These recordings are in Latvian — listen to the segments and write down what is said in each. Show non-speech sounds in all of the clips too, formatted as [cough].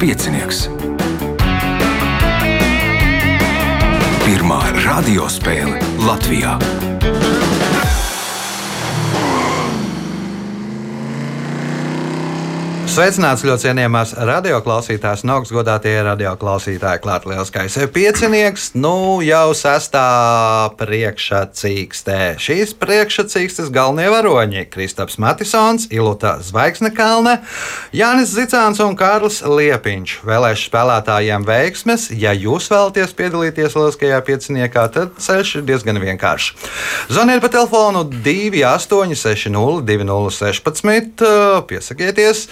piecinieks. Pirmā radiospēle Latvijā. Sveicināts ļoti cienījamās radioklausītājas, un augstgadātie radioklausītāji. Klāt lielskais piecinieks, nu jau sastā priekšsacīkstē. Šīs priekšsacīkstes galvenie varoņi - Kristaps Matisons, Ilūta Zvaigznekalne, Jānis Zicāns un Kārlis Liepiņš. Vēlēšu spēlētājiem veiksmes. Ja jūs vēlaties piedalīties lielskajā pieciniekā, tad ceļš ir diezgan vienkāršs. Zvaniet pa telefonu 2860 2016, piesakieties!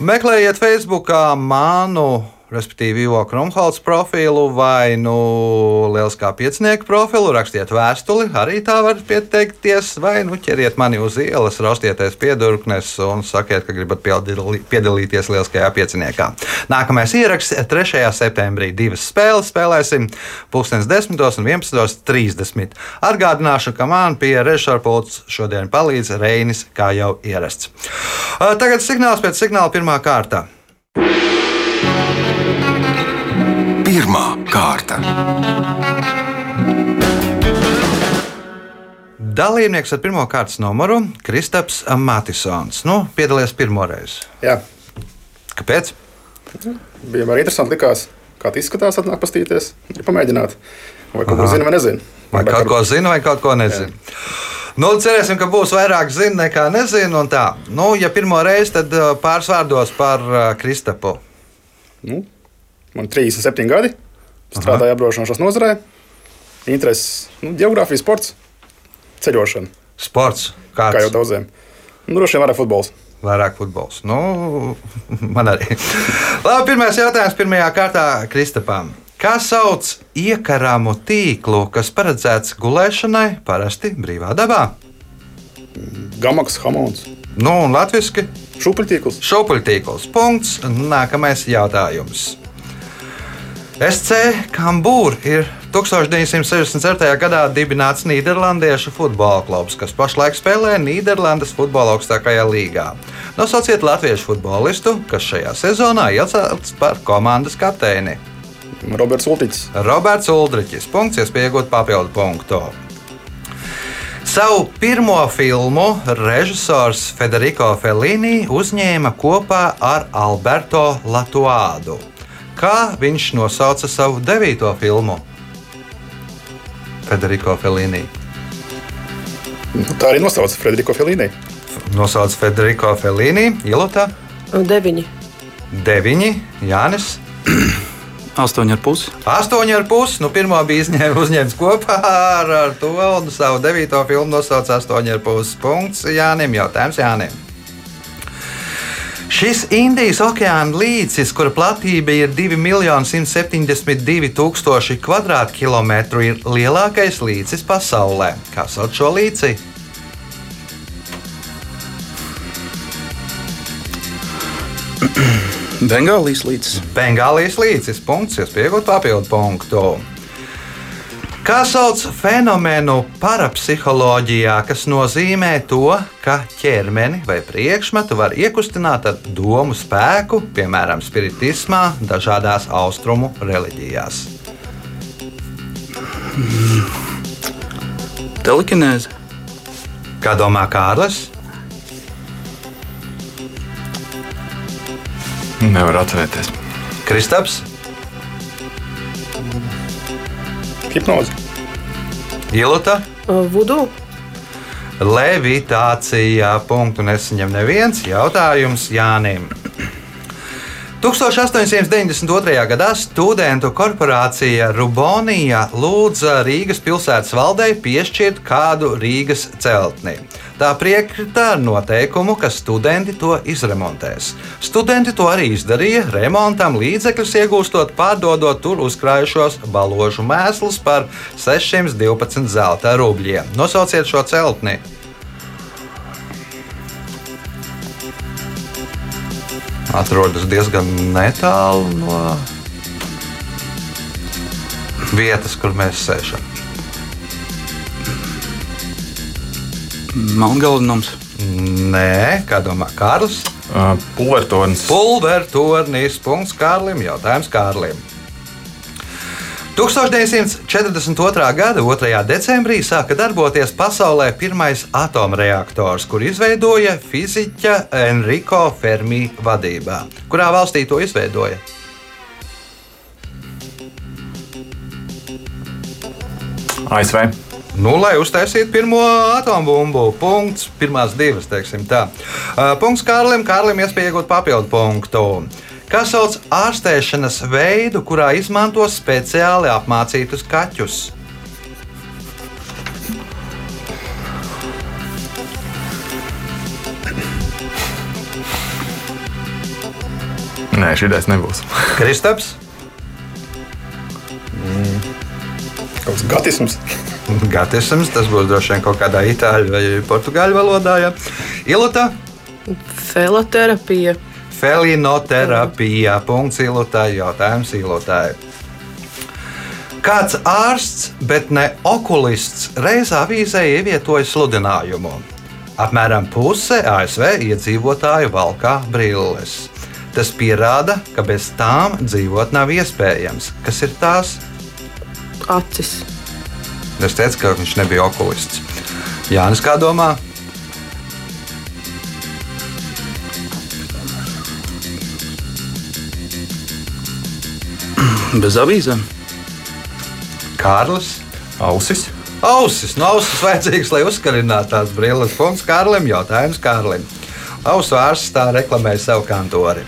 Meklējiet Facebook manu, respektīvi, Ivo Krumholts profilu vai nu Lieliskā piecinieku profilu, rakstiet vēstuli, arī tā var pieteikties, vai nu ķeriet mani uz ielas, raustieties piedurknes un sakiet, ka gribat piedalīties Lieliskajā pieciniekā. Nākamais ieraksts 3. septembrī divas spēles spēlēsim 10. un 11.30. Atgādināšu, ka man pie režisora pults šodien palīdz Reinis, kā jau ierasts. Tagad signāls pēc signāla pirmā kārta. Pirmā kārta. Dalībnieks ar pirmā kārtas numuru - Kristaps Matisons. Nu, piedalījies pirmo reizi. Jā, Kāpēc? bija arī interesanti. Likās, kā tas izskatās, atnāk pastīties, ir pamēģināt. Vai kaut ko zina, vai nezina. Vai kaut ko zina, vai kaut ko nezina. Nu, cerēsim, ka būs vairāk zina nekā nezina. un tā. Nu, ja pirmo reizi, tad uh, pāris vārdos par uh, Kristapu. Nu, man ir 37 gadi. Strādāju apdrošināšanas nozarē. Intereses, nu, geogrāfija, sports, ceļošana. Sports. Kā jau Kāds? daudziem. Nu, droši vien vairāk futbols. Vairāk futbols. Nu, [laughs] man arī. Labi, pirmais jautājums pirmajā kārtā Kristapam. Kā sauc iekarāmu tīklu, kas paredzēts gulēšanai parasti brīvā dabā? Gamaks, hamons, Nu, un latviešu šūpuļtīkls. šaupuļtīkls. Punkts. Nākamais jautājums. SC Kambūra ir 1964. gadā dibināts Nīderlandiešu futbola klubs, kas pašlaik spēlē Nīderlandes futbola augstākajā līgā. Nosauciet latviešu futbolistu, kas šajā sezonā iecelts par komandas kapteini. Roberts Ultiņš. Roberts Uldriķis. Punkts, iespējot papildu punktu. Savu pirmo filmu režisors Federico Fellini uzņēma kopā ar Alberto Latuādu. Kā viņš nosauca savu devīto filmu? Federico Fellini. Nu, tā arī nosauca Frederiko Felīnī. Nosauca Federico Fellini, Ilota, Deviņi. 9, Jānis. [clears throat] Astoņi ar pusi. Astoņi ar pusi. Nu, pirmā bija izņēm, [laughs] uzņemts kopā ar, ar to un savu devīto filmu nosauca astoņi ar pusi. Punkts Jānim. Jautājums Jānim. Šis Indijas okeāna līcis, kura platība ir 2,172 tūkstoši km2, ir lielākais līcis pasaulē. Kā sauc šo līci? Bengālijas līcis. Bengālijas līcis. Punkts, iespējot papildu punktu. Kā sauc fenomenu parapsiholoģijā, kas nozīmē to, ka ķermeni vai priekšmetu var iekustināt ar domu spēku, piemēram, spiritismā, dažādās austrumu reliģijās? Telekinēze. Kā domā Kārlis? Nevar atcerēties. Kristaps, Hipnoze. Ilota, Vudu. levitācija. Punktu nesaņem neviens jautājums Jānim. 1892. gadā studentu korporācija Rubonija lūdza Rīgas pilsētas valdei piešķirt kādu Rīgas celtni. Tā piekrita ar noteikumu, ka studenti to izremontēs. Studenti to arī izdarīja, remontam līdzekļus iegūstot, pārdodot tur uzkrājušos baložu mēslus par 612 zelta rubļiem. Nosauciet šo celtni! atrodas diezgan netālu no vietas, kur mēs sēžam. Melngalnums. Nē, kā domā Kārlis? Uh, Pulvertornis. Pulvertornis. Punkts Kārlim. Jautājums Kārlim. 1942. gada 2. decembrī sāka darboties pasaulē pirmais atomreaktors, kur izveidoja fiziķa Enrico Fermi vadībā. Kurā valstī to izveidoja? ASV. Nu, lai uztaisītu pirmo atombumbu, punkts, pirmās divas, teiksim tā. Uh, punkts Kārlim, Kārlim iespēja iegūt papildu punktu. Kas sauc ārstēšanas veidu, kurā izmanto speciāli apmācītus kaķus? Nē, šī ideja nebūs. Kristaps, Kaut kāds gatisms. Gatisms, tas būs droši vien kaut kādā itāļu vai portugāļu valodā. Ja. Ilota, Feloterapija. felinoterapija. Punkts ilotai, jautājums ilotai. Kāds ārsts, bet ne okulists, reizē avīzē ievietoja sludinājumu. Apmēram puse ASV iedzīvotāju valkā brilles. Tas pierāda, ka bez tām dzīvot nav iespējams. Kas ir tās? Acis. Es teicu, ka viņš nebija okulists. Jānis, kā domā? Bez avīzēm. Kārlis. Ausis. Ausis, no ausis vajadzīgs, lai uzkarinātu tās brilles. Punkts Kārlim, jautājums Kārlim. Ausu ārsts tā reklamēja savu kantori.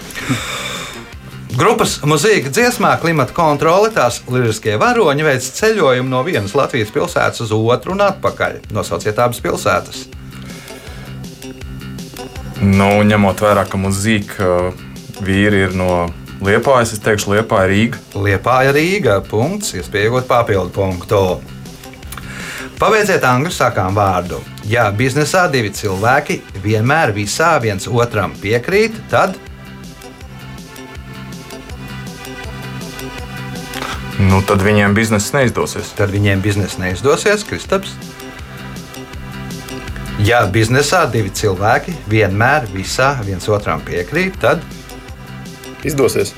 Grupas mūzika dziesmā klimata kontrole tās liriskie varoņi veic ceļojumu no vienas Latvijas pilsētas uz otru un atpakaļ. Nosauciet abas pilsētas. Nu, ņemot vērā, ka mūzika vīri ir no Liepājas, es teikšu, Liepāja Rīga. Liepāja Rīga. Punkts, iespējot papildu punktu. Pabeidziet angļu sakām vārdu. Ja biznesā divi cilvēki vienmēr visā viens otram piekrīt, tad Nu, tad viņiem biznesa neizdosies. tad viņiem biznesa neizdosies. Kristaps. Ja biznesā divi cilvēki vienmēr visā viens otram piekrīt, tad Izdosies.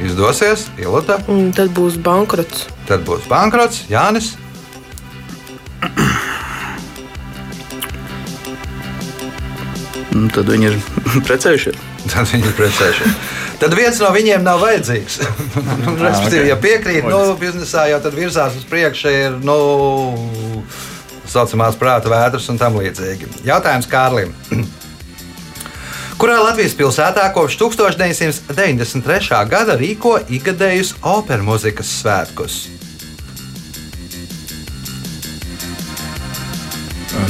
izdosies. Ilota, Un tad būs bankrots. tad būs bankrots. Jānis. Un Tad viņi ir [laughs] precējušies. Tad viņi ir precējušies. Tad viens no viņiem nav vajadzīgs. [laughs] Respektīvi, ja piekrīt, nu, biznesā jau tad virzās uz priekšu, ir nu, saucamās prāta vētras un tam līdzīgi. Jautājums Kārlim. [clears throat] Kurā Latvijas pilsētā kopš 1993. gada rīko ikgadējus operas mūzikas svētkus?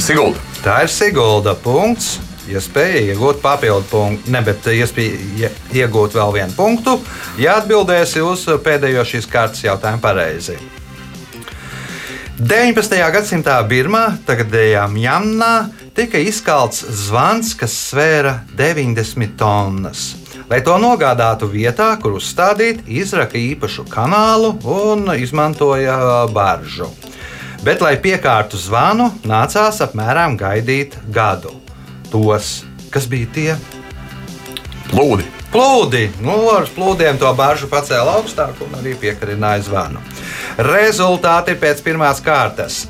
Sigulda. Tā ir Sigulda punkts. Iespēja iegūt papildu punktu, ne, bet iespēja iegūt vēl vienu punktu, ja atbildēsi uz pēdējo šīs kārtas jautājumu pareizi. 19. gadsimtā Birmā, tagadējā Mjanmā, tika izkalts zvans, kas svēra 90 tonnas. Lai to nogādātu vietā, kur uzstādīt, izraka īpašu kanālu un izmantoja baržu. Bet, lai piekārtu zvanu, nācās apmēram gaidīt gadu. Tos, kas bija tie Plūdi. plūdi, nu, ar plūdiem to bāžu pacēla augstāk un arī piekarināja zvanu. Rezultāti pēc pirmās kārtas.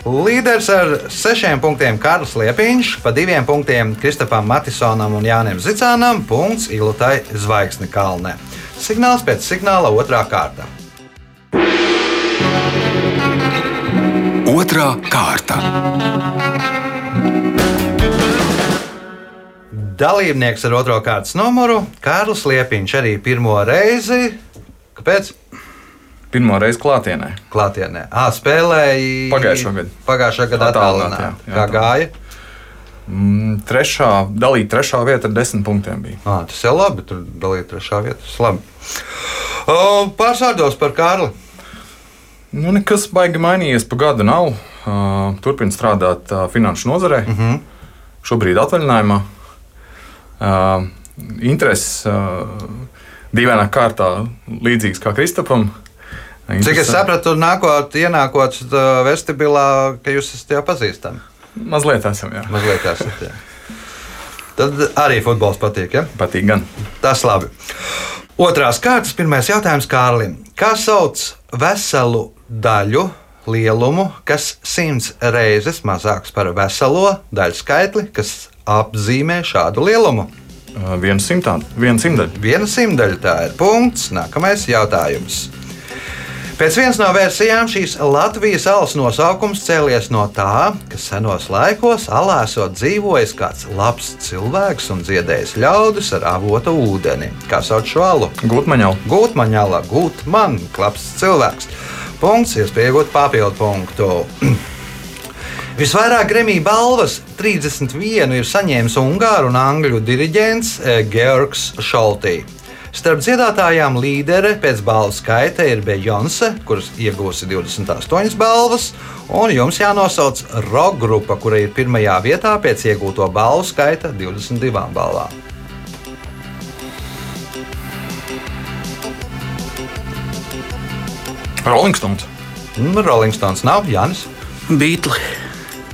Līderis ar sešiem punktiem Karls Liepiņš, pa diviem punktiem Kristapam Matisonam un Jānim Zicānam, punkts Ilutai Zvaigznes kalnē. Signāls pēc signāla otrā kārta. Otra kārta. Dalībnieks ar otro kārtas numuru - Kārlis Liepiņš arī pirmo reizi. Kāpēc? Pirmo reizi klātienē. Klātienē. À, gadu. Pagājušā gada Attālināt, attālināti. jā, jā, Kā gāja? Mm, Trešā, dalīt trešā vieta ar desmit punktiem bija. À, tas jau labi. Tur dalīt trešā vietā. Tas labi. O, Pāris vārdos par Kārli. Nu, nekas baigi mainījies pa gadu nav. Uh, Turpinu strādāt uh, finanšu nozarē. Uh -huh. Šobrīd atvaļinājumā. Intereses dīvainā kārtā līdzīgs kā Kristapam. Cik es sapratu, nākot, ienākot vestibilā, ka jūs esat jau pazīstami. Mazliet esam, jā. Mazliet esat. jā. Tad arī futbols patīk. Ja? Patīk gan. Tas labi. Otrās kārtas, pirmais jautājums Kārlim. Kā sauc veselu daļu lielumu, kas simts reizes mazāks par veselo daļu skaitli, kas apzīmē šādu lielumu? Viena simtaļa. Viena simtaļa tā ir punkts. Nākamais jautājums. Pēc vienas no versijām šīs Latvijas salas nosaukums cēlies no tā, ka senos laikos alā esot dzīvojis kāds labs cilvēks un dziedējis ļaudis ar avotu ūdeni. Kā sauc šo alu? Gūtmaņā. Gūtmaņāla, gūtman, labs cilvēks. Punkts, iespēja iegūt papildu punktu. [clears throat] Visvairāk Grammy balvas 31 ir saņēmis Ungāru un Angļu diriģents eh, Georgs Šoltī. Starp dziedātājām līdere pēc balvu skaita ir Beyoncé, kuras iegūsi 28 balvas, un jums jānosauc roka grupa, kura ir pirmajā vietā pēc iegūto balvu skaita 22 balvām. Rolling Stones. Mm, Rolling Stones nav Jānis. Beatli.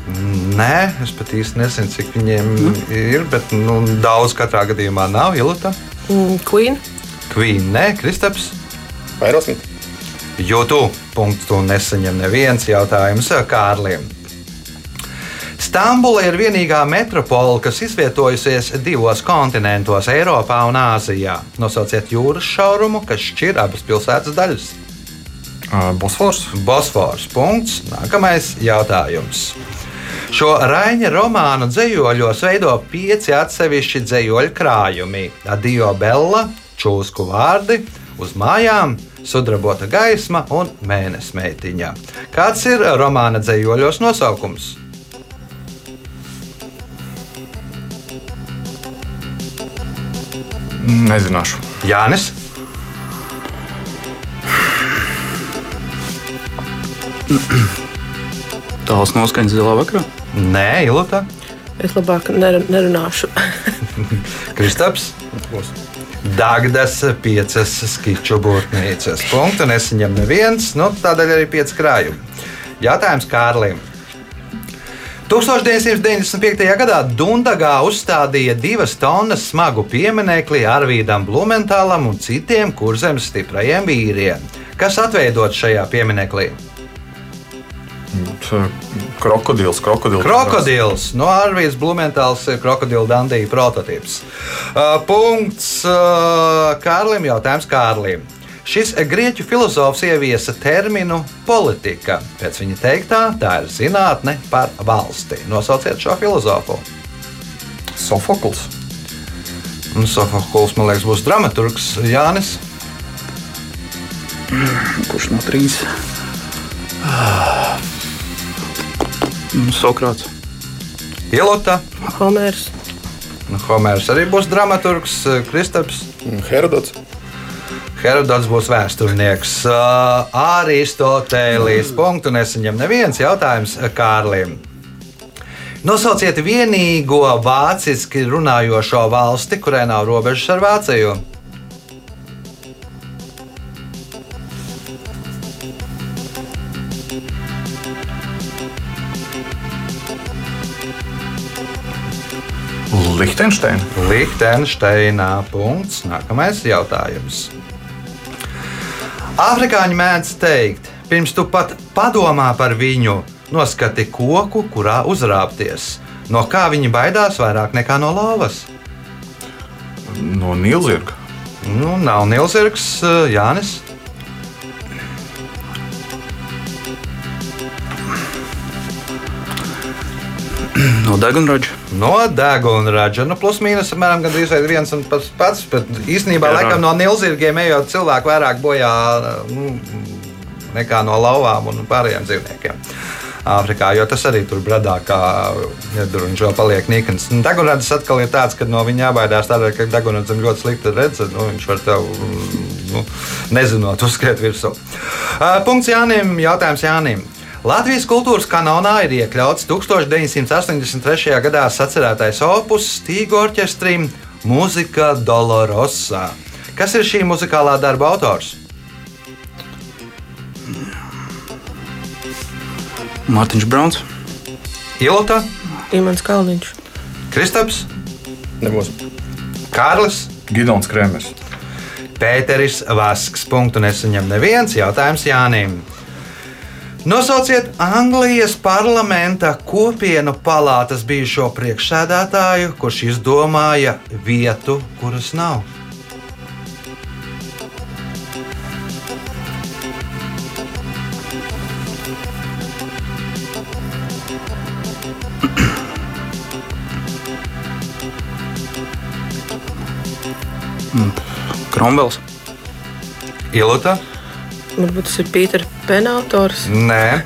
Nē, es pat īsti nezinu, cik viņiem ir, bet nu, daudz katrā gadījumā nav. Ilta, Mm, Queen. Queen, nē, Kristaps. Aerosmith. Jūtu punktu nesaņem neviens jautājums Kārlim. Stambula ir vienīgā metropole, kas izvietojusies divos kontinentos, Eiropā un Āzijā. Nosauciet jūras šaurumu, kas šķir abas pilsētas daļas. Bosfors. Bosfors. Punkts. Nākamais jautājums. Šo Raņa romānu dzējoļos veido pieci atsevišķi dzējoļu krājumi - Adio Bella, Čūsku vārdi, uz mājām, sudrabota gaisma un mēnesis meitiņa. Kāds ir romāna dzējoļos nosaukums? Nezināšu. Jānis. [clears throat] Tāls noskaņas zilā vakarā. Nē, Ilota. Es labāk ner nerunāšu. [laughs] [laughs] Kristaps. Dagdas piecas skiču būrnīcas. Punktu nesaņem neviens, nu, tādēļ arī pieci krājumi. Jautājums Kārlim. 1995. gadā Dundagā uzstādīja divas tonnas smagu pieminiekli Arvīdam Blumentālam un citiem kurzemes stiprajiem vīriem. Kas atveidots šajā piemineklī? Krokodils, krokodils. Krokodils. No Arvijas Blumentāls ir krokodila dandija prototyps. Uh, punkts uh, Kārlim. Jautājums Kārlim. Šis grieķu filozofs ieviesa terminu politika. Pēc viņa teiktā, tā ir zinātne par valsti. Nosauciet šo filozofu. Sofokls. Un Sofokls, man liekas, būs dramaturgs Jānis. Kurš no trīs? Mm, Sokrāts. Ilota. Homērs. Nu, Homērs arī būs dramaturgs, Kristaps. Herodots. Herodots būs vēsturnieks. Uh, Aristotelis. Punktu nesaņem neviens jautājums Kārlim. Nosauciet vienīgo vāciski runājošo valsti, kurai nav robežas ar Vāciju. Liechtensteina. Liechtensteinā. Punkts. Nākamais jautājums. Afrikāņi mēdz teikt, pirms tu pat padomā par viņu, noskati koku, kurā uzrāpties. No kā viņi baidās vairāk nekā no lauvas? No Nīlzirga. Nu, nav Nilsirgs, Jānis. No degunraģa. No deguna raža. Nu, plus mīnus apmēram gandrīz viens un tas pats. Bet īstenībā, Jā. laikam, no nilzirgiem ejot cilvēku vairāk bojā nu, nekā no lauvām un pārējiem dzīvniekiem. Āfrikā, jo tas arī tur bradā, kā iedurns vēl paliek nikns. Nu, Degunrads atkal ir tāds, ka no viņa jābaidās tādēļ, ka degunradzam ļoti slikti redz, nu, viņš var tev, nu, nezinot, uzskriet virsū. Uh, Punkts Jānim, jautājums Jānim. Latvijas kultūras kanālā ir iekļauts 1983. gadā sacerētais opus Stīga orķestrim Mūzika Dolorosa. Kas ir šī muzikālā darba autors? Mārtiņš Brauns. Ilota, Imants Kalniņš. Kristaps, Nebūs. Kārlis. Gidons Kremers. Pēteris Vasks. Punktu nesaņem neviens jautājums Jānim. Nosauciet Anglijas parlamenta kopienu palātas bijušo priekšsēdētāju, kurš izdomāja vietu, kuras nav. Kromvels. Ilūta? Varbūt tas ir Pīters Penautors. Nē.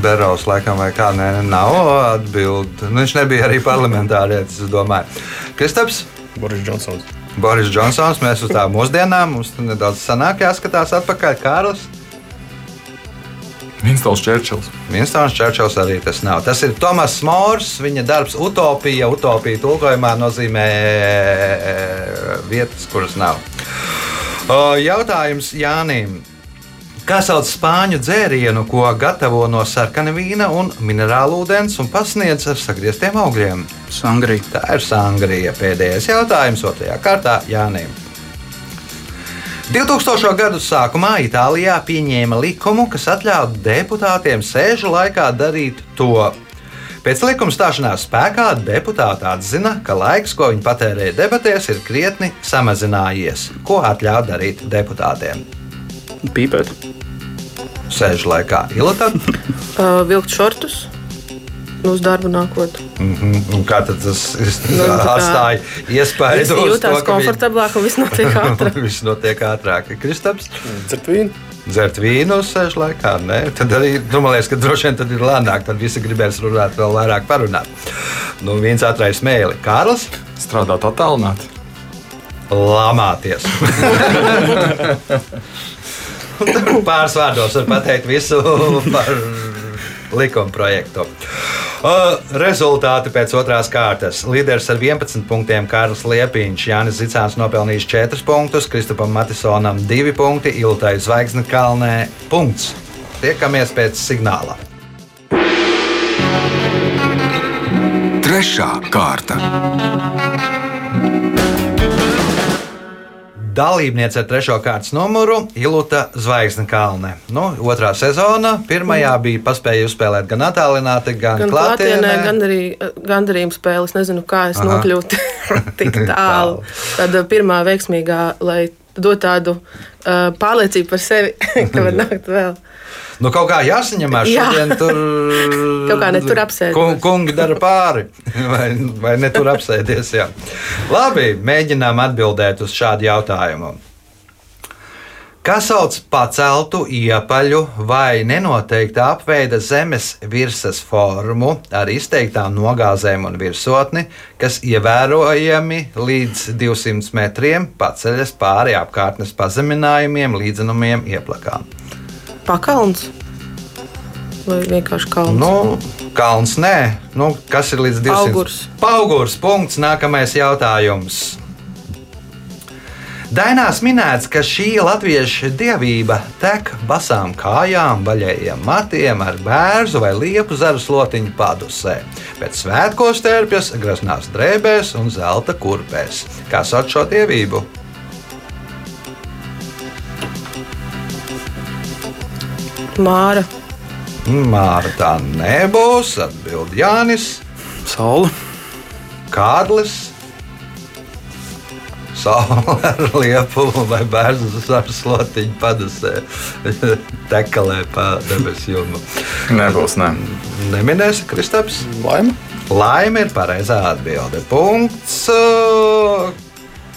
Berovs laikam vai kā, nē, nav atbildi. Nu, viņš nebija arī parlamentārietis, es domāju. Kristaps? Boris Džonsons. Boris Džonsons, mēs uz tām mūsdienām, mums tur nedaudz sanāk jāskatās atpakaļ. Kārlis, Vinstons Čērčils. Vinstons Čērčils arī tas nav. Tas ir Tomas Mors, viņa darbs Utopija. Utopija tulkojumā nozīmē e, vietas, kuras nav. Jautājums Jānim. Kā sauc spāņu dzērienu, ko gatavo no sarkana vīna un minerālu ūdens un pasniedz ar sagrieztiem augļiem? Sangrija. Tā ir sangrija. Pēdējais jautājums otrajā kārtā Jānim. 2000. gadu sākumā Itālijā pieņēma likumu, kas ļauj deputātiem sēžu laikā darīt to. Pēc likuma stāšanās spēkā deputāti atzina, ka laiks, ko viņi patērē debatēs, ir krietni samazinājies. Ko atļauj darīt deputātiem? Pīpēt. Sēžu laikā ilgāk. [laughs] Uh, vilkt šortus. Uz darbu nākot. Kā tad tas Nu, tā kā [laughs] atstāja iespēju? Es jūtos komfortablāk un viss notiek [laughs] ātrāk. Viss notiek ātrāk. Kristaps? Dzert vīnu. Dzert vīnu uz sēžu laikā. Nē, tad arī nu, man liekas, ka droši vien tad ir lēnāk. Tad visi gribēs runāt vēl vairāk parunāt. Nu, viens ātrais mēli. Kārlis? Strādāt attālināti. Lamāties. Pāris vārdos var pateikt visu par likuma projektu. Uh, rezultāti pēc otrās kārtas. Līderis ar 11 punktiem Kārlis Liepiņš, Jānis Zicāns nopelnījis 4 punktus, Kristupam Matisonam 2 punkti, Iltai Zvaigzne Kalnē punkts. Tiekamies pēc signāla. Trešā kārta. Dalībniece ar trešo kārtas numuru Ilūta Zvaigznes kalne. Nu, otrā sezona. Pirmajā bija paspēja uzspēlēt gan attālināti, gan, Gan klātienē. klātienē, gan arī gandarījuma spēles. Nezinu, kā es Aha. nokļūtu [laughs] tik [laughs] tālu. Tad pirmā veiksmīgā, lai dot tādu uh, pārliecību par sevi, [laughs] ka var nākt vēl. Nu, kaut kā jāsaņemās Jā. šodien tur. [laughs] Kaut kā ne tur apsēdties. Kung, kungi dara pāri. [laughs] Vai, vai ne tur apsēties? Jā. Labi, mēģinām atbildēt uz šādu jautājumu. Kas sauc paceltu iepaļu vai nenoteikta apveida zemes virsmas formu ar izteiktām nogāzēm un virsotni, kas ievērojami līdz 200 metriem paceļas pāri apkārtnes pazeminājumiem, līdzenumiem, ieplakām? Pakalns vai vienkārši kalns? Nu, kalns nē, nu, kas ir līdz 200? Augurs. Paugurs. Punkts. Nākamais jautājums. Dainās minēts, ka šī latviešu dievība tek basām kājām, vaļējiem matiem, ar bērnu vai liepu zaru slotiņu padusē. Pēc svētkos tērpjas graznās drēbēs un zelta kurpēs. Kā sauc šo dievību? Māra. Māra tā nebūs, atbild Jānis. Saula. Kārlis. Saula ar liepu vai bērnu ar slotiņu padusē. [laughs] Tekalē pa debesu jomu. Nebūs, ne. Neminēsi Kristaps? Laima. Laime ir pareizā atbilde. Punkts uh,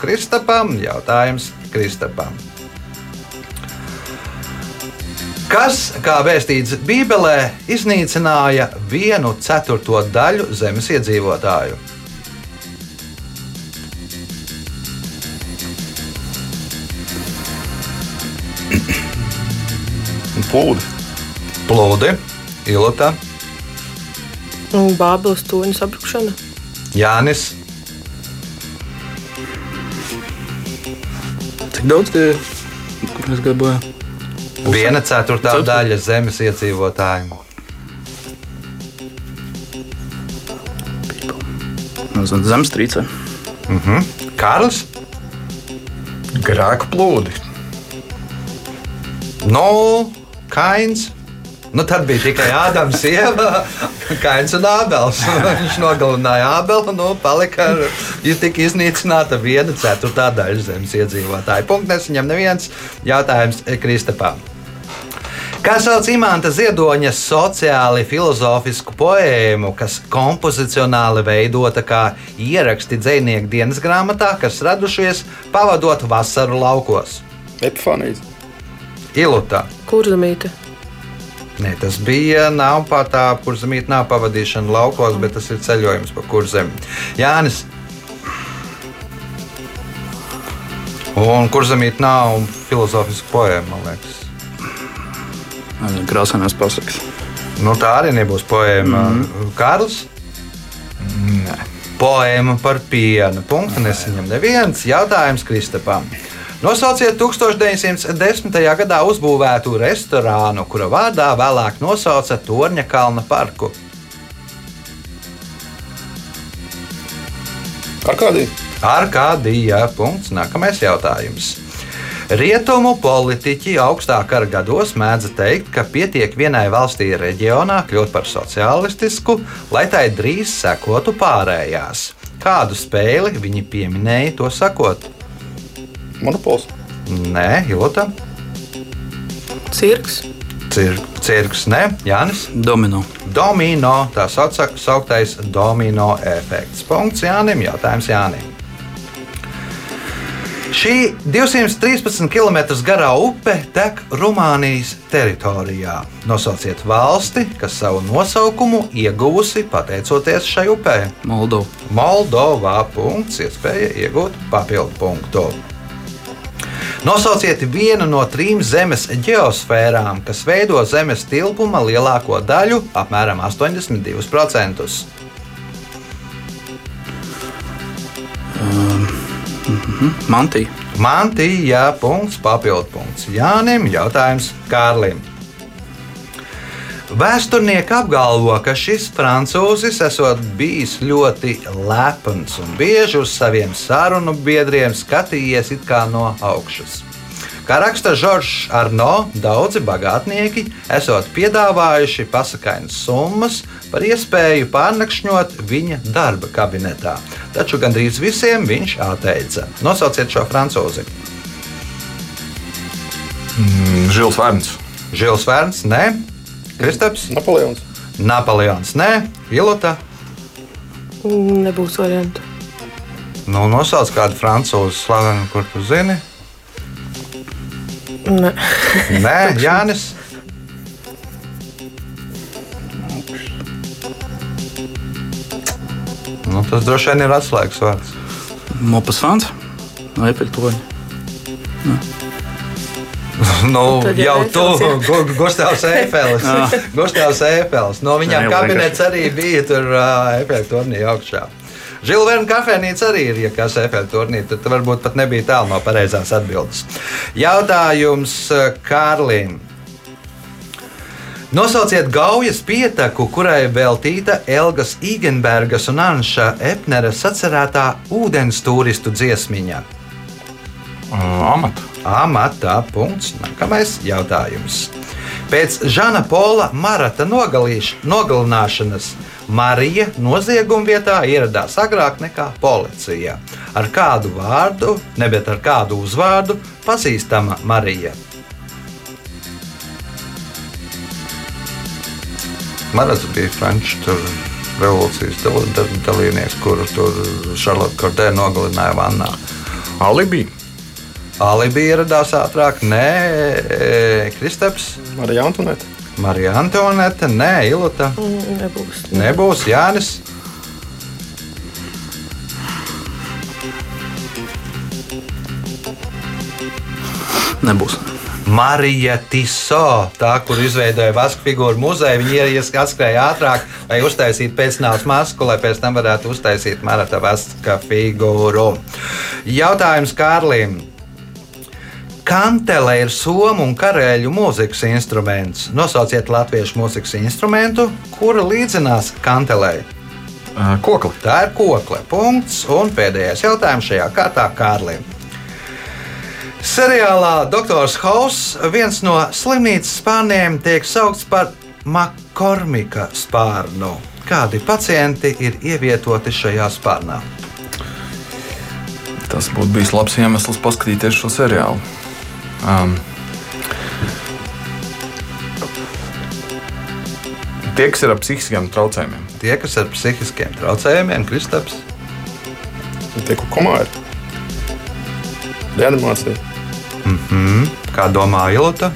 Kristapam. Jautājums Kristapam. Kas, kā vēstīts Bībelē, iznīcināja vienu ceturto daļu zemes iedzīvotāju? Plūdi. Plūdi, Ilota, Un Bābeles toņa sabrukšana. Jānis, Cik daudz tie es gabāju? viena ceturtā Ceturtā. daļa zemes iedzīvotāju. Zemestrīce. Kārlis, Grēku plūdi. no Kains. Nu, tad bija tikai Ādams, Ieva, Kains un Ābels. [laughs] Viņš nogalināja Ābelu, nu, palika tika iznīcināta viena ceturtā daļa zemes iedzīvotāju. Punkts nesaņem neviens jautājums Kristapam. Kā sauc imanta ziedoņa sociāli filozofisku poēmu, kas kompozicionāli veidota kā ieraksti dzinieku dienas grāmatā, kas radušies pavadot vasaru laukos? Epifānijas. Ilūta. Kurzemīte. Nē, tas bija nav pat tā, kur zemīte nav pavadīšana laukos, bet tas ir ceļojums pa kurzem. Jānis. Un kur zemīte nav filozofiska poēma, man liekas. Krāsainās pasakas. Nu, tā arī nebūs poēma. Mm -hmm. Kārlis? Nē. Poēma par pienu. Punktu nesaņem neviens jautājums Kristapam. Nosauciet 1910. gadā uzbūvētu restorānu, kura vārdā vēlāk nosauca Torņa kalna parku. Ar kādī? Arkādija. Punkts. Nākamais jautājums. Rietumu politiķi augstā kara gados mēdza teikt, ka pietiek vienai valstī reģionā kļūt par sociālistisku, lai tai drīz sekotu pārējās. Kādu spēli viņi pieminēja to sakot? Monopols. Nē, Jota, Cirks. Cir cirks, ne, Jānis. Domino. Domino, tā sauca- sauktais domino efekts. Punkts Jānim, jautājums Jānim. Šī 213 km garā upe tek Rumānijas teritorijā. Nosauciet valsti, kas savu nosaukumu ieguvusi pateicoties šai upē. Moldova. Moldovā punkts, iespēja iegūt papildu punktu. Nosauciet vienu no trim Zemes geosfērām, kas veido Zemes tilpuma lielāko daļu, apmēram 82%. Mantija. Mantija, punkts, papildu punkts. Jānim, jautājums Kārlim. Vēsturnieki apgalvo, ka šis francūzis esot bijis ļoti lepns un bieži uz saviem sarunu biedriem skatījies it kā no augšas. Kā raksta Žoržs Arno, daudzi bagātnieki esot piedāvājuši pasakainas summas par iespēju pārnakšņot viņa darba kabinetā, taču gandrīz visiem viņš atteica. Nosauciet šo francūzi. Mm, Žils Vērns. Žils Vērns, nē, Kristaps, Napoleons. Napoleons, nē, Ilota. Nebūs variantu. Nu, nosauc kādu francūzu slavenu, kur tu zini. Ne. Nē, Jānis. Nu, tas droši vien ir atslēgas vārds. Mopas fans. No efektoņa. [laughs] Nu, jau jau tu, Gustavs Eifels. [laughs] Gustavs Eifels. No viņam Jā, kabinets arī bija tur Eifela turnīra augšā. Žilvēna kafejnīca arī ir, ja kas Eifela turnīra, tad varbūt pat nebija tālu no pareizās atbildes. Jautājums Kārlim. Nosauciet gaujas pieteku, kurai veltīta Elgas Igenbergas un Anša Epnera sacerētā ūdens turistu dziesmiņa. Uh, amata. Amatā punkts. Nākamais jautājums. Pēc Žana Pola Marata nogalīš- nogalināšanas Marija nozieguma vietā ieradās agrāk nekā policija. Ar kādu vārdu, nevis ar kādu uzvārdu, pazīstama Marija. Marats bija Franču revolūcijas dal, dal, dalībnieks, kuru tur Šarlotte Kordē nogalināja Vannā. Alibi. Alibi ieradās ātrāk, nē, e, Kristaps, Marija Antonēta. Marija Antonete, nē, Ilota. Mm, Nebūs. Nebūs Jānis. Nebūs. Marija Tiso, tā, kur izveidoja vasku figūru muzeju, viņa ieries atskrēja ātrāk, lai uztaisītu pēcnāvas masku, lai pēc tam varētu uztaisīt Marata vaska figūru. Jautājums Kārlim. Kantele ir somu un karēļu mūzikas instruments. Nosauciet latviešu mūzikas instrumentu, kura līdzinās kantelei. Kokli. Tā ir kokle. Punkts. Un pēdējais jautājums šajā kārtā Kārlim. Seriālā Doktors Hauss viens no slimnīcas spārniem tiek saukts par Makormika spārnu. Kādi pacienti ir ievietoti šajā spārnā? Tas būtu bijis labs iemesls paskatīties šo seriālu. Um, tie, kas ir ar psihiskiem traucējumiem, Tie, kas ar psihiskiem traucējumiem, Kristaps. Tie, ko komā ir. Reanimācija. Kā domā Ilota?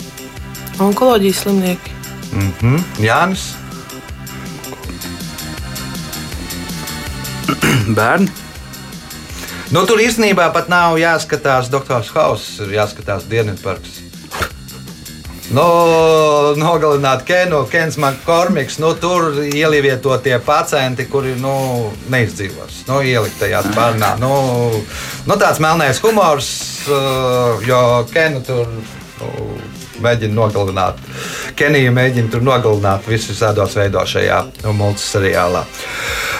Onkoloģijas slimnieki. Mhm. Jānis. [clears throat] Bērni. Nu, tur īstenībā pat nav jāskatās Doktors Hauss, ir jāskatās Dienvidparks. Nu, nogalināt Kenu, Kens Makormiks, nu, tur ielietotie pacienti, kuri nu, neizdzīvos. Nu, ielikt tajā spārnā. Nu, nu, tāds melnais humors, uh, jo Kenu tur nu, mēģina nogalināt. Kenija mēģina tur nogalināt visus tādos veidos šajā multiseriālā.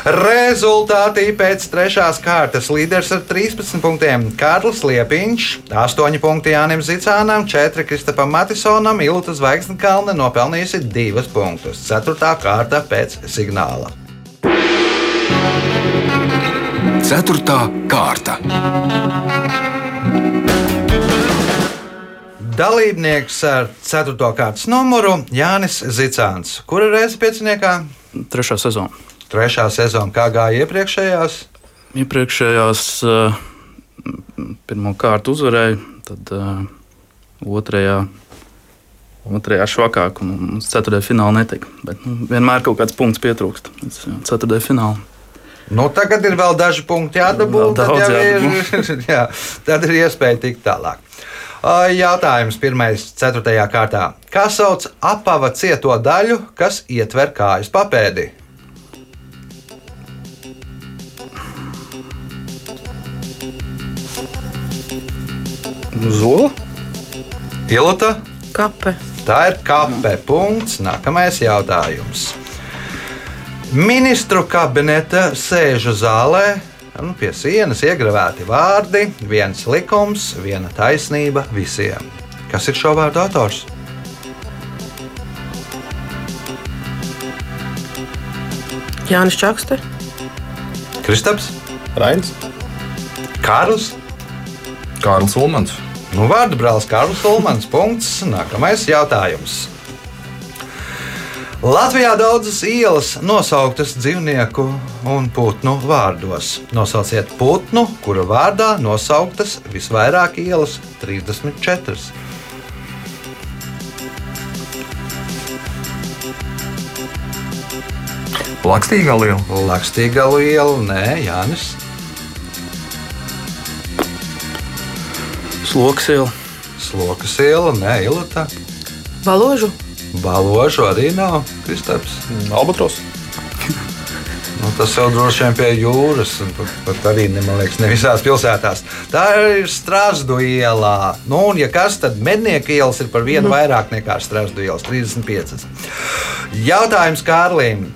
Rezultāti pēc trešās kārtas līderis ar 13 punktiem Kārlis Liepiņš, 8 punkti Jānim Zicānam, 4 Kristapam Matisonam, Ilta Zvaigznes nopelnījusi 2 punktus. 4. kārta pēc signāla. Ceturtā kārta. Dalībnieks ar 4. kārtas numuru Jānis Zicāns. Kura reize pieciniekā? Trešā sezona. Trešā sezona, kā gāja iepriekšējās. Iepriekšējās uh, pirmā kārta uzvarēja, tad uh, otrajā, otrajā švakāk, un uz ceturtajā finālā netika. Bet nu, vienmēr kaut kāds punkts pietrūkst. Līdz ceturtajā finālā. Nu, tagad ir vēl daži punkti jādabū. Vēl Tad, jau ir, [laughs] jā, tad ir iespēja tikt tālāk. Jautājums pirmais, ceturtajā kārtā. Kā sauc apava cieto daļu, kas ietver kājas papēdi? Zola? Ilota, Kape. tā ir kape. Punkts. Nākamais jautājums. Ministru kabineta sēžu zālē. Nu, pie sienas iegravēti vārdi, viens likums, viena taisnība visiem. Kas ir šo vārdu autors? Jānis Čakste. Kristaps, Rainis. Kārls, Kārlis Ulmans. nu, vārdu brālis Kārls Ulmans. Punkts. Nākamais jautājums. Latvijā daudzas ielas nosauktas dzīvnieku un putnu vārdos. Nosauciet putnu, kura vārdā nosauktas visvairāk ielas - 34. Lakstīgā liela. Lakstīga liela, nē, Jānis. Sloks iela. Slokas iela, nē, Ilata. Baložu. Baložu arī nav Kristaps. Albatros. [laughs] Nu, tas jau droši vien pie jūras, un pat, pat arī ne, liekas, ne visās pilsētās. Tā ir Strasdu ielā. Nu, un, ja kas, tad mednieku ielas ir par vienu vairāk nekā Strasdu ielas - 35. Jautājums Kārlim.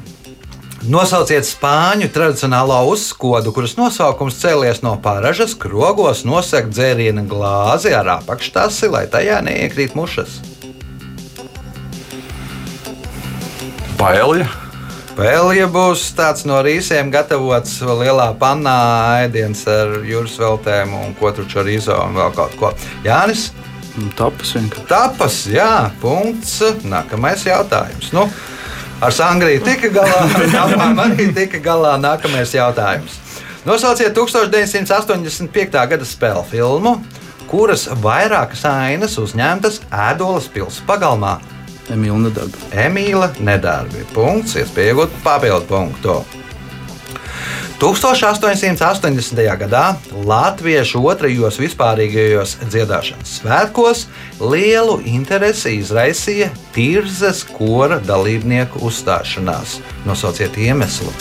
Nosauciet spāņu tradicionālo uzskodu, kuras nosaukums cēlies no paražas, krogos nosegt dzērienu glāzi ar apakštasi, lai tajā neiekrīt mušas. Paelja. Pēlija būs tāds no rīsiem gatavots lielā pannā, ēdiens ar jūras veltēm un ko tur čorizo un vēl kaut ko. Jānis, Nu, Tapas vienkārši. tapas, jā, punkts. Nākamais jautājums. Nu, ar Sangriju tika galā, [laughs] ar arī tika galā. Nākamais jautājums. Nosauciet 1985. gada spēļu filmu, kuras vairākas ainas uzņemtas Ēdolas pilsētas pagalmā. Emīļa nedarba. Emīla nedarbi. Punkts, iespēja iegūt papildu punktu. 1880. gadā Latviešu otrajos vispārīgajos dziedāšanas svētkos lielu interesi izraisīja Tirzas kora dalībnieku uzstāšanās. Nosauciet iemeslu.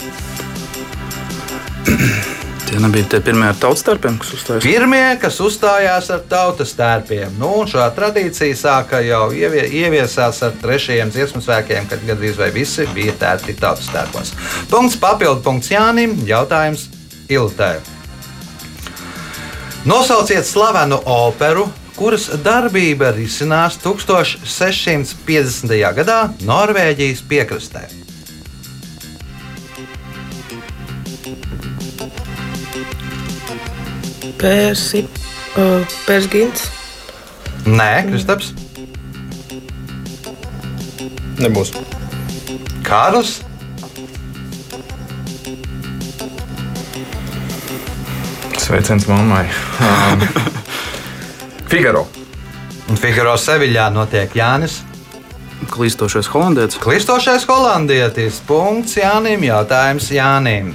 [clears throat] Tie nebija tie pirmie ar tautstarpiem, kas uzstājās. Pirmie, kas uzstājās ar tautas tērpiem, nu, šā tradīcija sāka jau ievie, ieviesās ar trešajiem dziesmu svēkiem, kad gandrīz vai visi bija tērti tautas tērpos. Punkts papildu punkts Jānim, jautājums Iltē. Nosauciet slavenu operu, kuras darbība risinās 1650. gadā Norvēģijas piekrastē. Pērsi, uh, Pērsgins, Nē, Kristaps, Nebūs. Kārlis. Sveiciens mammai. Um, [laughs] Figaro. Figaro Seviļā notiek Jānis. Klīstošais holandietis. Klistošais holandietis. Punkts Jānim. Jautājums Jānim.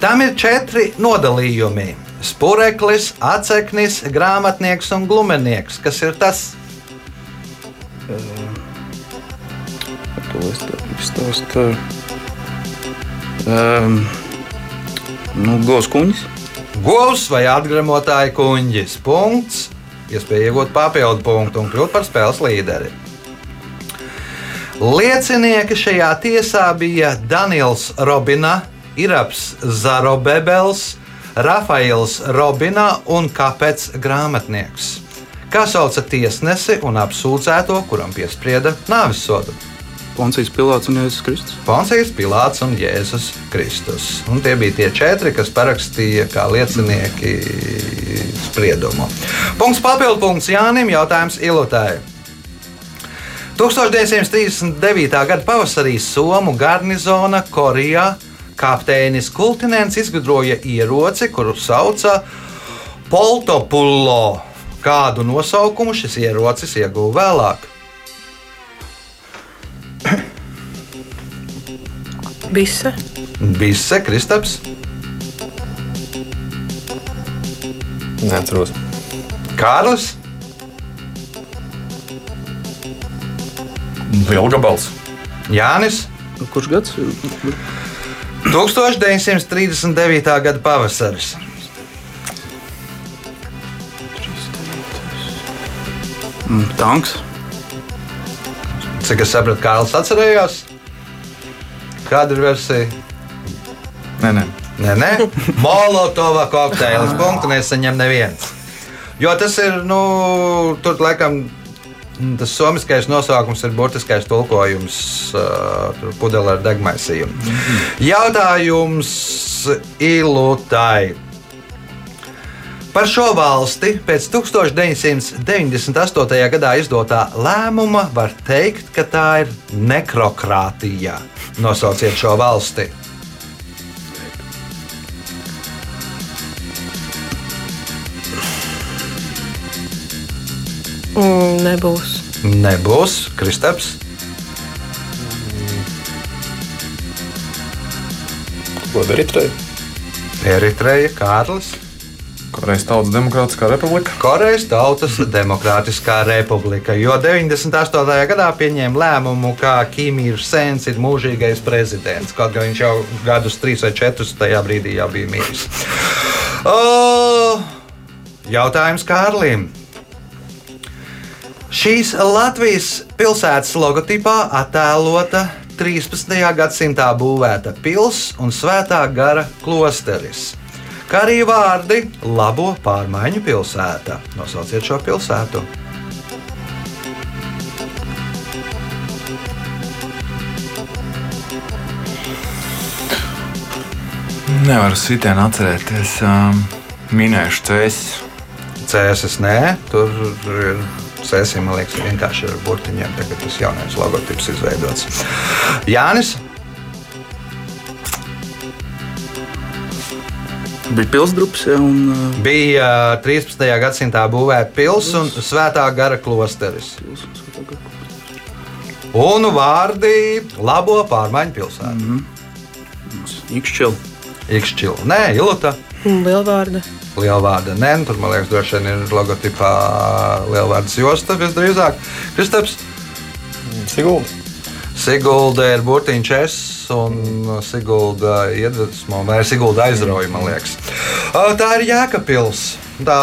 Tam ir četri nodalījumi. Spureklis, atseknis, grāmatnieks un glumenieks. Kas ir tas? To es tev izstāstīju. Um, nu, Govs kuņģis. Govs vai atgremotāja kuģis. Punkts. Iespēja iegūt papildu punktu un kļūt par spēles līderi. Liecinieki šajā tiesā bija Daniels Robina, Iraps Zarobebels, Rafaels Robina un Kāpēc grāmatnieks. Kā sauca tiesnesi un apsūdzēto, kuram piesprieda nāves sodu? Poncijas Pilārs un Jēzus Kristus. Poncijas, Pilārs un Jēzus Kristus. Un tie bija tie četri, kas parakstīja kā liecinieki spriedumu. Punkts papildu punkts Jānim, jautājums Ilutē. 1939. gada pavasarī Somu garnizona Korijā kapteinis Kultinēns izgudroja ieroci, kuru sauca Poltopullo. Kādu nosaukumu šis ierocis ieguva vēlāk? [coughs] Bise, Bise Kristaps. Neatceros. Kārlis, Lielgabals. Jānis, Kurš gads? 1939. gada pavasaris. Mm, Tanks. Cik es sapratu, Kārlis atcerējās? Kāda ir versija? Nē, nē. Nē, nē, [laughs] Molotova kokteils. Punktu nesaņem neviens. Jo tas ir, nu, tur laikam. Tas somiskais nosaukums ir burtiskais tulkojums, uh, pudelē ar degmaisījumu. Jautājums Ilutai. Par šo valsti pēc 1998. gadā izdotā lēmuma var teikt, ka tā ir nekrokrātija. Nosauciet šo valsti. Mm, nebūs. Nebūs Kristaps. Ko darīt? Rei? Eritreja, Kārlis, Korejas Tautas Demokrātiskā republika. Korejas Tautas Demokrātiskā republika. Jo 98. gadā pieņēma lēmumu, ka Kimīrs Sens ir mūžīgais prezidents. Kaut gan viņš jau gadus trīs vai četrus tajā brīdī jau bija miris. O, jautājums Kārlim. Šīs Latvijas pilsētas logotipā attēlota 13. gadsimtā būvēta pilsēta un svētā gara klosteris. Kā arī vārdi labo pārmaiņu pilsēta. Nosauciet šo pilsētu. Nevaru sitienu atcerēties. Um, minēšu cēsis. Cēsis nē, tur ir. Sēsim, man liekas, vienkārši ar burtiņiem. Tagad tas jaunais logotips izveidots. Jānis, Bija pilsdrups, ja, un uh, bija ā, 13. gadsimtā būvēta pilsēta un svētā gara klosteris. Un vārdi labo pārmaiņu pilsētā. Mm -hmm. Ikšķil. Ikšķila. Nē, Ilota. Lielvārda. Lielvārda. Nē, nu, tur man liekas, droši vien ir logotipā lielvārdas josta visdrīzāk. Kristaps. Sigulda. Sigulda ir burtiņš S un Sigulda iedvesmo, vai Sigulda aizrauja, man liekas. Tā ir Jēkabpils. Tā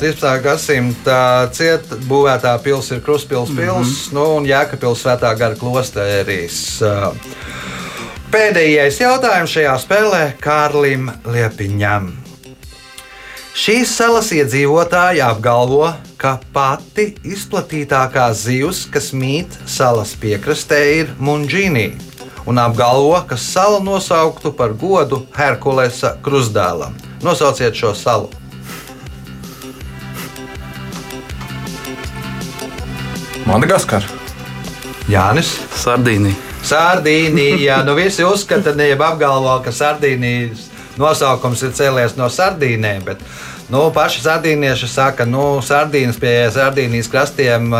13. gadsimta cieta būvētā pilsēta ir Kruspils pils, mm -hmm. nu, un Jēkabpils svētā gara klosterīs. Pēdējais jautājums šajā spēlē Kārlim Liepiņam. Šīs salas iedzīvotāji apgalvo, ka pati izplatītākā zivs, kas mīt salas piekrastē, ir munģīnī, un apgalvo, ka salu nosauktu par godu Herkulesa krustdēlam. Nosauciet šo salu! Madagaskar. Jānis. Sardīnija. Sardīnija. Nu, visi uzskata, ne jau apgalvo, ka Sardīnijas nosaukums ir cēlies no Sardīnēm. Bet, nu, paši sardīnieši saka, ka nu, Sardīnas pie Sardīnijas krastiem uh,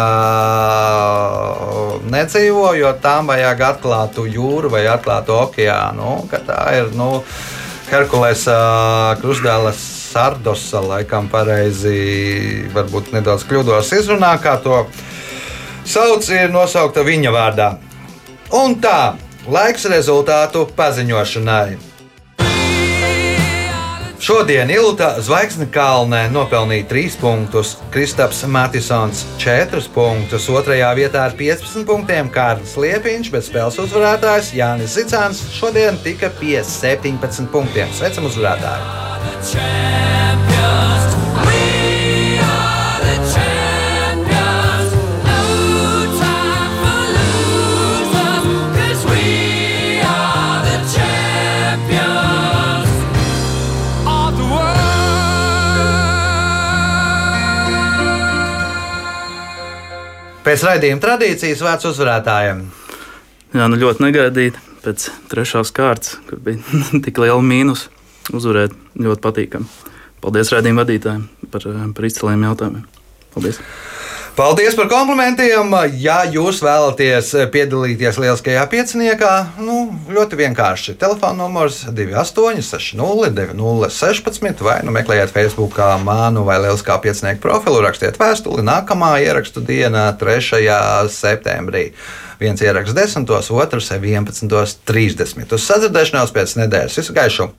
nedzīvo, jo tām vajag atklātu jūru vai atklātu okeānu. Tā ir nu, Herkules uh, krustdēles Sardosa, laikam pareizi, varbūt nedaudz kļūdos izrunā, kā to sauc, ir nosaukta viņa vārdā. Un tā, laiks rezultātu paziņošanai. Šodien Ilūta Zvaigznes kalnē nopelnīja 3 punktus, Kristaps Matisons 4 punktus, 2. vietā ar 15 punktiem Kārlis Liepiņš, bet spēles uzvarētājs Jānis Zicāns šodien tika pie 17 punktiem. Sveicam uzvarētāju! Pēc raidījuma tradīcijas vērts uzvarētājiem. Jā, nu ļoti negaidīti. Pēc trešās kārtas, kur bija [laughs] tik liela mīnus, uzvarēt ļoti patīkami. Paldies raidījuma vadītājiem par, par izciliem jautājumiem. Paldies! Paldies par komplimentiem! Ja jūs vēlaties piedalīties lieliskajā pieciniekā, nu, ļoti vienkārši. Telefona numurs 2860, 9016 vai nu meklējiet Facebook mānu vai lieliskā piecinieku profilu, rakstiet vēstuli. Nākamā ierakstu diena 3. septembrī. Viens ieraksts 10, otrs 11.30. Uz sadzirdēšanos pēc nedēļas. Visu gaišu!